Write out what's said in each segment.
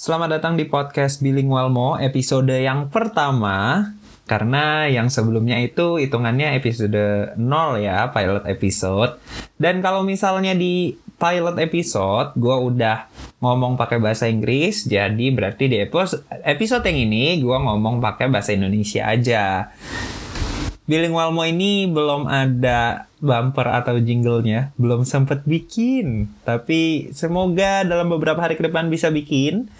Selamat datang di podcast Bilingual Mo episode yang pertama karena yang sebelumnya itu hitungannya episode 0 ya, pilot episode. Dan kalau misalnya di pilot episode gue udah ngomong pakai bahasa Inggris, jadi berarti di episode episode yang ini gue ngomong pakai bahasa Indonesia aja. Bilingual Mo ini belum ada bumper atau jinglenya, belum sempet bikin. Tapi semoga dalam beberapa hari ke depan bisa bikin.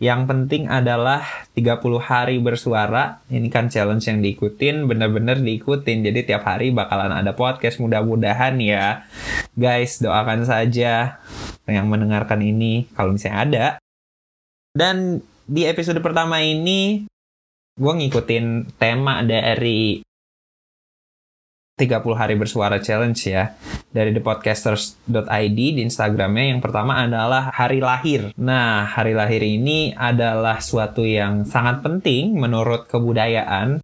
Yang penting adalah 30 hari bersuara. Ini kan challenge yang diikutin, bener-bener diikutin. Jadi tiap hari bakalan ada podcast mudah-mudahan ya. Guys, doakan saja yang mendengarkan ini kalau misalnya ada. Dan di episode pertama ini, gue ngikutin tema dari 30 hari bersuara challenge ya dari thepodcasters.id di Instagramnya. Yang pertama adalah hari lahir. Nah hari lahir ini adalah suatu yang sangat penting menurut kebudayaan.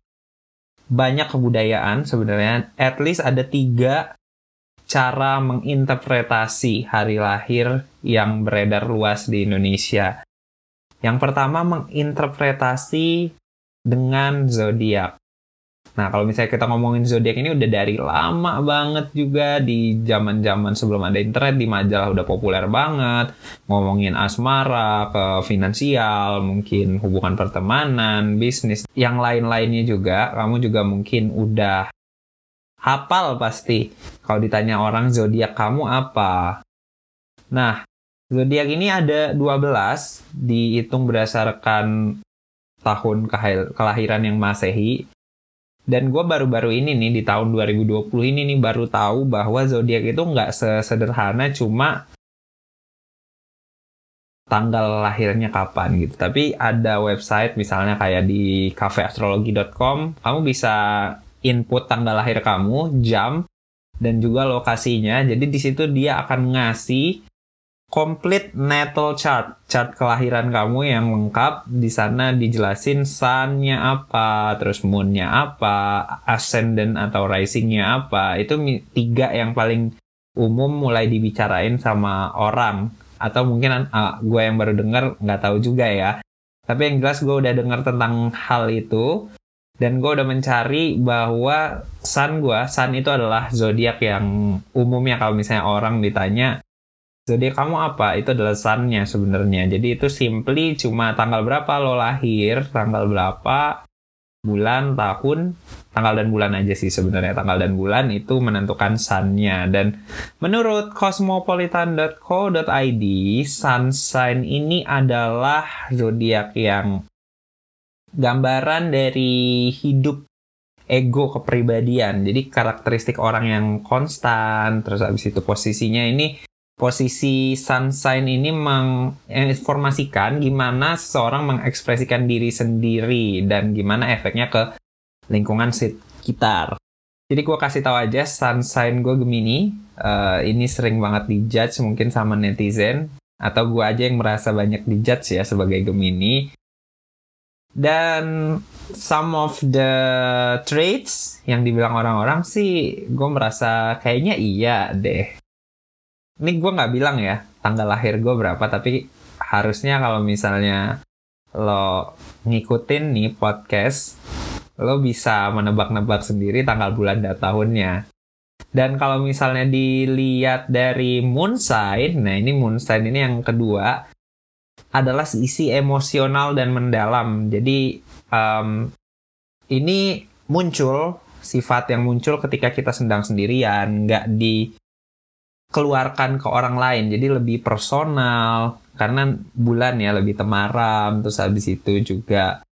Banyak kebudayaan sebenarnya. At least ada tiga cara menginterpretasi hari lahir yang beredar luas di Indonesia. Yang pertama menginterpretasi dengan zodiak Nah, kalau misalnya kita ngomongin zodiak ini udah dari lama banget juga di zaman-zaman sebelum ada internet di majalah udah populer banget. Ngomongin asmara, ke finansial, mungkin hubungan pertemanan, bisnis, yang lain-lainnya juga. Kamu juga mungkin udah hafal pasti kalau ditanya orang zodiak kamu apa. Nah, zodiak ini ada 12 dihitung berdasarkan tahun kelahiran yang Masehi dan gue baru-baru ini nih di tahun 2020 ini nih baru tahu bahwa zodiak itu nggak sesederhana cuma tanggal lahirnya kapan gitu. Tapi ada website misalnya kayak di cafeastrologi.com, kamu bisa input tanggal lahir kamu, jam, dan juga lokasinya. Jadi di situ dia akan ngasih complete natal chart, chart kelahiran kamu yang lengkap. Di sana dijelasin sun-nya apa, terus moon-nya apa, ascendant atau rising-nya apa. Itu tiga yang paling umum mulai dibicarain sama orang. Atau mungkin uh, gue yang baru denger nggak tahu juga ya. Tapi yang jelas gue udah denger tentang hal itu. Dan gue udah mencari bahwa sun gue, sun itu adalah zodiak yang umumnya kalau misalnya orang ditanya zodiak kamu apa? Itu adalah sunnya sebenarnya. Jadi itu simply cuma tanggal berapa lo lahir, tanggal berapa, bulan, tahun, tanggal dan bulan aja sih sebenarnya. Tanggal dan bulan itu menentukan sunnya. Dan menurut cosmopolitan.co.id, sun sign ini adalah zodiak yang gambaran dari hidup ego kepribadian. Jadi karakteristik orang yang konstan, terus habis itu posisinya ini posisi sunshine ini menginformasikan gimana seseorang mengekspresikan diri sendiri dan gimana efeknya ke lingkungan sekitar. Jadi gue kasih tahu aja sunshine gue Gemini. Uh, ini sering banget dijudge mungkin sama netizen atau gue aja yang merasa banyak dijudge ya sebagai Gemini. Dan some of the traits yang dibilang orang-orang sih gue merasa kayaknya iya deh ini gue nggak bilang ya tanggal lahir gue berapa tapi harusnya kalau misalnya lo ngikutin nih podcast lo bisa menebak-nebak sendiri tanggal bulan dan tahunnya. Dan kalau misalnya dilihat dari moon sign nah ini moon sign ini yang kedua adalah isi emosional dan mendalam. Jadi um, ini muncul sifat yang muncul ketika kita sedang sendirian nggak di keluarkan ke orang lain. Jadi lebih personal karena bulan ya lebih temaram terus habis itu juga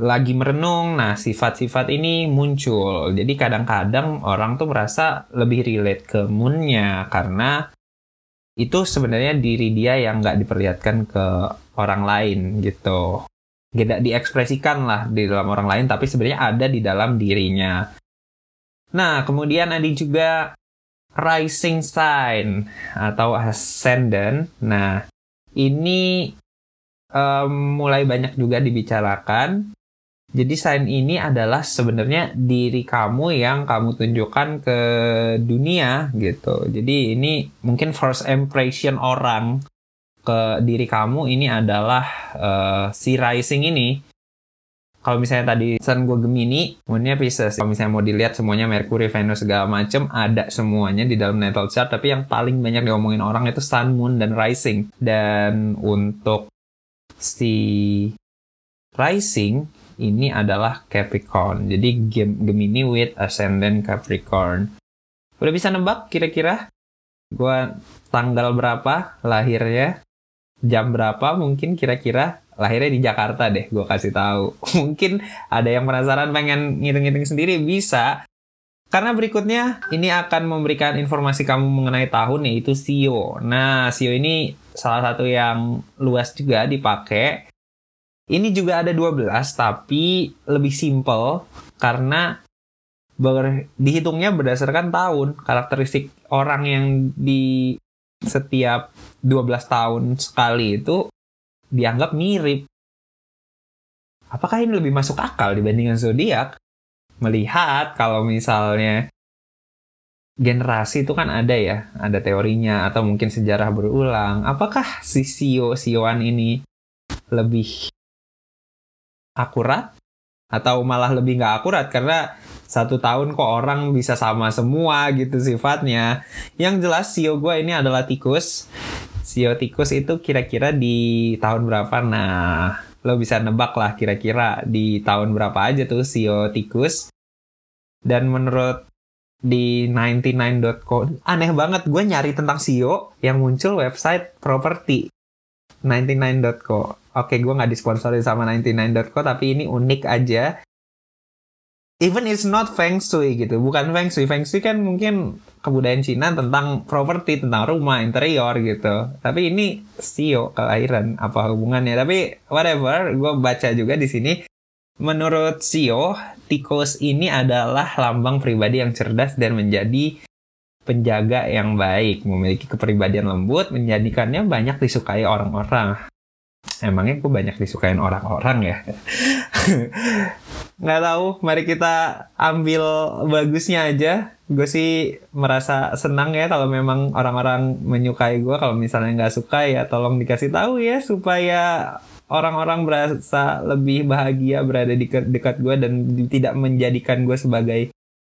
lagi merenung. Nah sifat-sifat ini muncul. Jadi kadang-kadang orang tuh merasa lebih relate ke moonnya karena itu sebenarnya diri dia yang nggak diperlihatkan ke orang lain gitu. Tidak diekspresikan lah di dalam orang lain tapi sebenarnya ada di dalam dirinya. Nah kemudian ada juga rising sign atau ascendant. Nah, ini um, mulai banyak juga dibicarakan. Jadi sign ini adalah sebenarnya diri kamu yang kamu tunjukkan ke dunia gitu. Jadi ini mungkin first impression orang ke diri kamu ini adalah uh, si rising ini kalau misalnya tadi Sun gue Gemini, moonnya Pisces. Kalau misalnya mau dilihat semuanya Mercury, Venus segala macem ada semuanya di dalam natal chart. Tapi yang paling banyak diomongin orang itu Sun, Moon, dan Rising. Dan untuk si Rising ini adalah Capricorn. Jadi Gemini with Ascendant Capricorn. Udah bisa nebak kira-kira? Gue tanggal berapa lahirnya? Jam berapa mungkin kira-kira? Lahirnya di Jakarta deh, gue kasih tahu. Mungkin ada yang penasaran pengen ngitung-ngitung sendiri bisa. Karena berikutnya ini akan memberikan informasi kamu mengenai tahun yaitu SEO. Nah, SEO ini salah satu yang luas juga dipakai. Ini juga ada 12 tapi lebih simple karena ber, dihitungnya berdasarkan tahun. Karakteristik orang yang di setiap 12 tahun sekali itu dianggap mirip. Apakah ini lebih masuk akal dibandingkan zodiak? Melihat kalau misalnya generasi itu kan ada ya, ada teorinya atau mungkin sejarah berulang. Apakah si Sio Sioan ini lebih akurat atau malah lebih nggak akurat karena satu tahun kok orang bisa sama semua gitu sifatnya. Yang jelas Sio gue ini adalah tikus Sio tikus itu kira-kira di tahun berapa? Nah, lo bisa nebak lah kira-kira di tahun berapa aja tuh Sio tikus. Dan menurut di 99.co aneh banget gue nyari tentang Sio yang muncul website properti 99.co. Oke, gue nggak disponsori sama 99.co tapi ini unik aja even it's not feng shui gitu bukan feng shui feng shui kan mungkin kebudayaan Cina tentang properti tentang rumah interior gitu. Tapi ini sio kelahiran apa hubungannya? Tapi whatever gue baca juga di sini menurut sio tikus ini adalah lambang pribadi yang cerdas dan menjadi penjaga yang baik. Memiliki kepribadian lembut menjadikannya banyak disukai orang-orang. Emangnya gue banyak disukain orang-orang ya nggak tahu mari kita ambil bagusnya aja gue sih merasa senang ya kalau memang orang-orang menyukai gue kalau misalnya nggak suka ya tolong dikasih tahu ya supaya orang-orang berasa lebih bahagia berada di dekat gue dan tidak menjadikan gue sebagai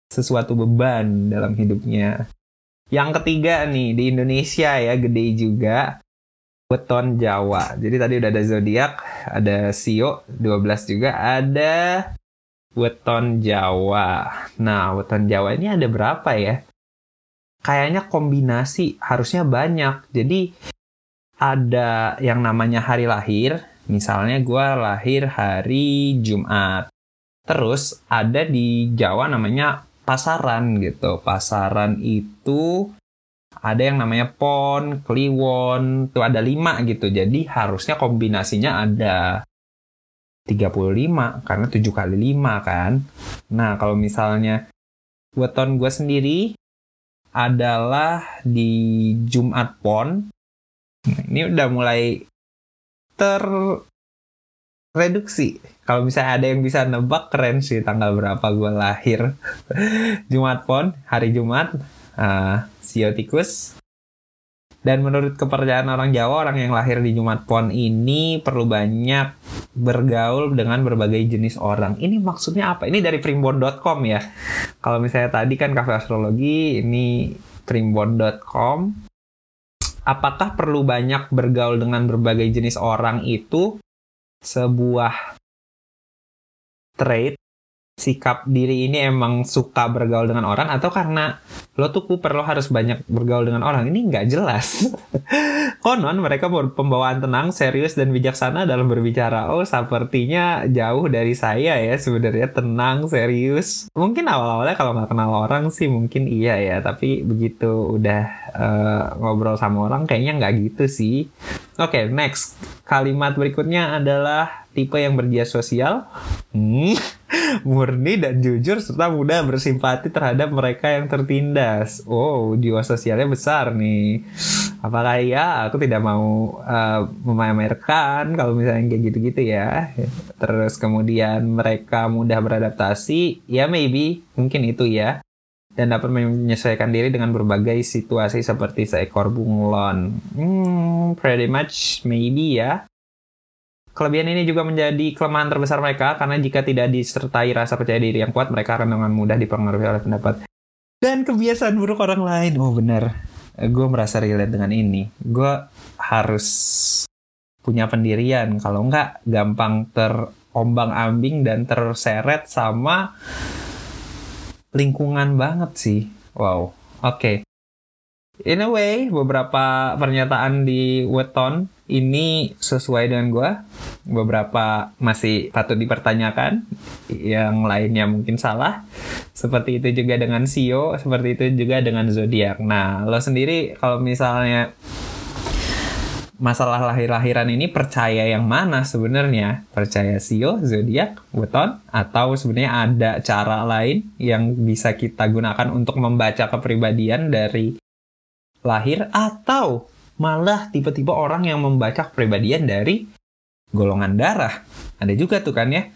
sesuatu beban dalam hidupnya. Yang ketiga nih di Indonesia ya gede juga weton Jawa. Jadi tadi udah ada zodiak, ada Sio 12 juga, ada weton Jawa. Nah, weton Jawa ini ada berapa ya? Kayaknya kombinasi harusnya banyak. Jadi ada yang namanya hari lahir. Misalnya gue lahir hari Jumat. Terus ada di Jawa namanya pasaran gitu. Pasaran itu ada yang namanya pon, kliwon, tuh ada lima gitu. Jadi harusnya kombinasinya ada 35 karena 7 kali 5 kan. Nah, kalau misalnya weton gue sendiri adalah di Jumat Pon. Nah, ini udah mulai terreduksi. Kalau misalnya ada yang bisa nebak keren sih tanggal berapa gue lahir. Jumat Pon, hari Jumat uh, Sio tikus. Dan menurut kepercayaan orang Jawa, orang yang lahir di Jumat Pon ini perlu banyak bergaul dengan berbagai jenis orang. Ini maksudnya apa? Ini dari primbon.com ya. Kalau misalnya tadi kan kafe astrologi, ini primbon.com. Apakah perlu banyak bergaul dengan berbagai jenis orang itu sebuah trait sikap diri ini emang suka bergaul dengan orang atau karena lo tuh kuper lo harus banyak bergaul dengan orang? Ini nggak jelas. Konon mereka pembawaan tenang serius dan bijaksana dalam berbicara. Oh sepertinya jauh dari saya ya sebenarnya. Tenang serius. Mungkin awal-awalnya kalau nggak kenal orang sih mungkin iya ya. Tapi begitu udah uh, ngobrol sama orang kayaknya nggak gitu sih. Oke okay, next. Kalimat berikutnya adalah tipe yang berjaya sosial. Hmm murni dan jujur serta mudah bersimpati terhadap mereka yang tertindas. Oh, jiwa sosialnya besar nih. Apakah ya aku tidak mau uh, memamerkan kalau misalnya kayak gitu-gitu ya. Terus kemudian mereka mudah beradaptasi, ya maybe mungkin itu ya. dan dapat menyesuaikan diri dengan berbagai situasi seperti seekor bunglon. Hmm, pretty much maybe ya. Kelebihan ini juga menjadi kelemahan terbesar mereka karena jika tidak disertai rasa percaya diri yang kuat, mereka akan dengan mudah dipengaruhi oleh pendapat dan kebiasaan buruk orang lain. Oh benar, gue merasa relate dengan ini. Gue harus punya pendirian, kalau enggak gampang terombang ambing dan terseret sama lingkungan banget sih. Wow, oke. Okay. In a way, beberapa pernyataan di weton ini sesuai dengan gue. Beberapa masih patut dipertanyakan, yang lainnya mungkin salah. Seperti itu juga dengan Sio, seperti itu juga dengan zodiak. Nah, lo sendiri kalau misalnya masalah lahir-lahiran ini percaya yang mana sebenarnya? Percaya Sio, zodiak, weton, atau sebenarnya ada cara lain yang bisa kita gunakan untuk membaca kepribadian dari lahir atau malah tiba-tiba orang yang membaca kepribadian dari golongan darah. Ada juga tuh kan ya,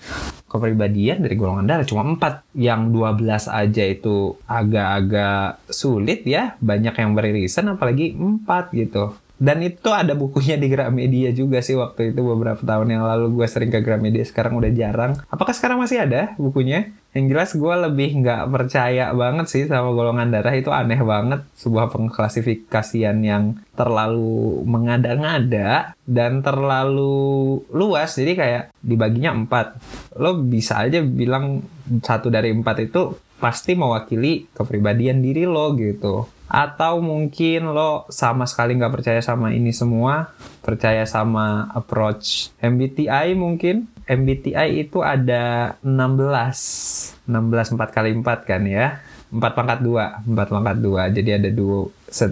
kepribadian dari golongan darah cuma 4. Yang 12 aja itu agak-agak sulit ya, banyak yang beririsan apalagi 4 gitu. Dan itu ada bukunya di Gramedia juga sih waktu itu beberapa tahun yang lalu gue sering ke Gramedia sekarang udah jarang. Apakah sekarang masih ada bukunya? Yang jelas gue lebih nggak percaya banget sih sama golongan darah. Itu aneh banget. Sebuah pengklasifikasian yang terlalu mengada-ngada dan terlalu luas. Jadi kayak dibaginya empat. Lo bisa aja bilang satu dari empat itu pasti mewakili kepribadian diri lo gitu. Atau mungkin lo sama sekali nggak percaya sama ini semua. Percaya sama approach MBTI mungkin MBTI itu ada 16 16 4 kali 4 kan ya? 4 pangkat 2 4 pangkat 2 jadi ada dua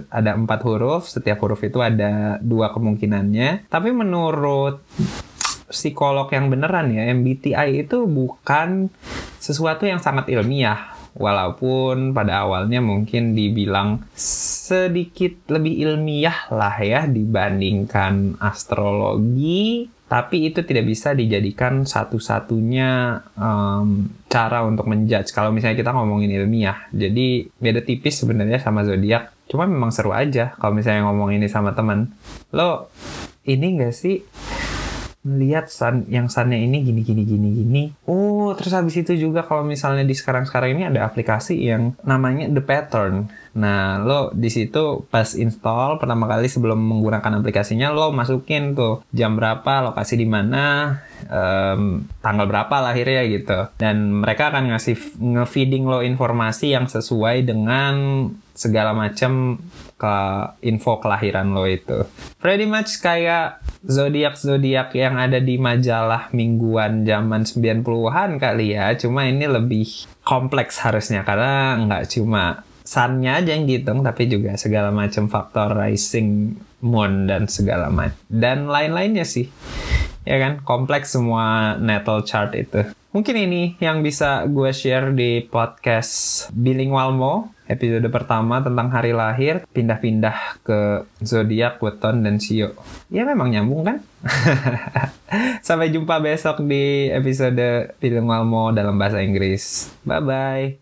ada empat huruf. Setiap huruf itu ada dua kemungkinannya. Tapi menurut psikolog yang beneran ya MBTI itu bukan sesuatu yang sangat ilmiah. Walaupun pada awalnya mungkin dibilang sedikit lebih ilmiah lah ya dibandingkan astrologi tapi itu tidak bisa dijadikan satu-satunya um, cara untuk menjudge. Kalau misalnya kita ngomongin ilmiah jadi beda tipis sebenarnya sama zodiak. Cuma memang seru aja kalau misalnya ngomong ini sama teman. Lo ini gak sih melihat sun yang sunnya ini gini gini gini gini. Oh terus habis itu juga kalau misalnya di sekarang sekarang ini ada aplikasi yang namanya The Pattern. Nah lo di situ pas install pertama kali sebelum menggunakan aplikasinya lo masukin tuh jam berapa lokasi di mana um, tanggal berapa lahirnya gitu. Dan mereka akan ngasih ngefeeding lo informasi yang sesuai dengan segala macam ke info kelahiran lo itu. Pretty much kayak zodiak-zodiak yang ada di majalah mingguan zaman 90-an kali ya. Cuma ini lebih kompleks harusnya karena nggak cuma sunnya aja yang dihitung tapi juga segala macam faktor rising moon dan segala macam dan lain-lainnya sih ya kan kompleks semua natal chart itu mungkin ini yang bisa gue share di podcast Bilingual Mo episode pertama tentang hari lahir pindah-pindah ke zodiak, weton dan sio. Ya memang nyambung kan? Sampai jumpa besok di episode Film Walmo dalam bahasa Inggris. Bye bye.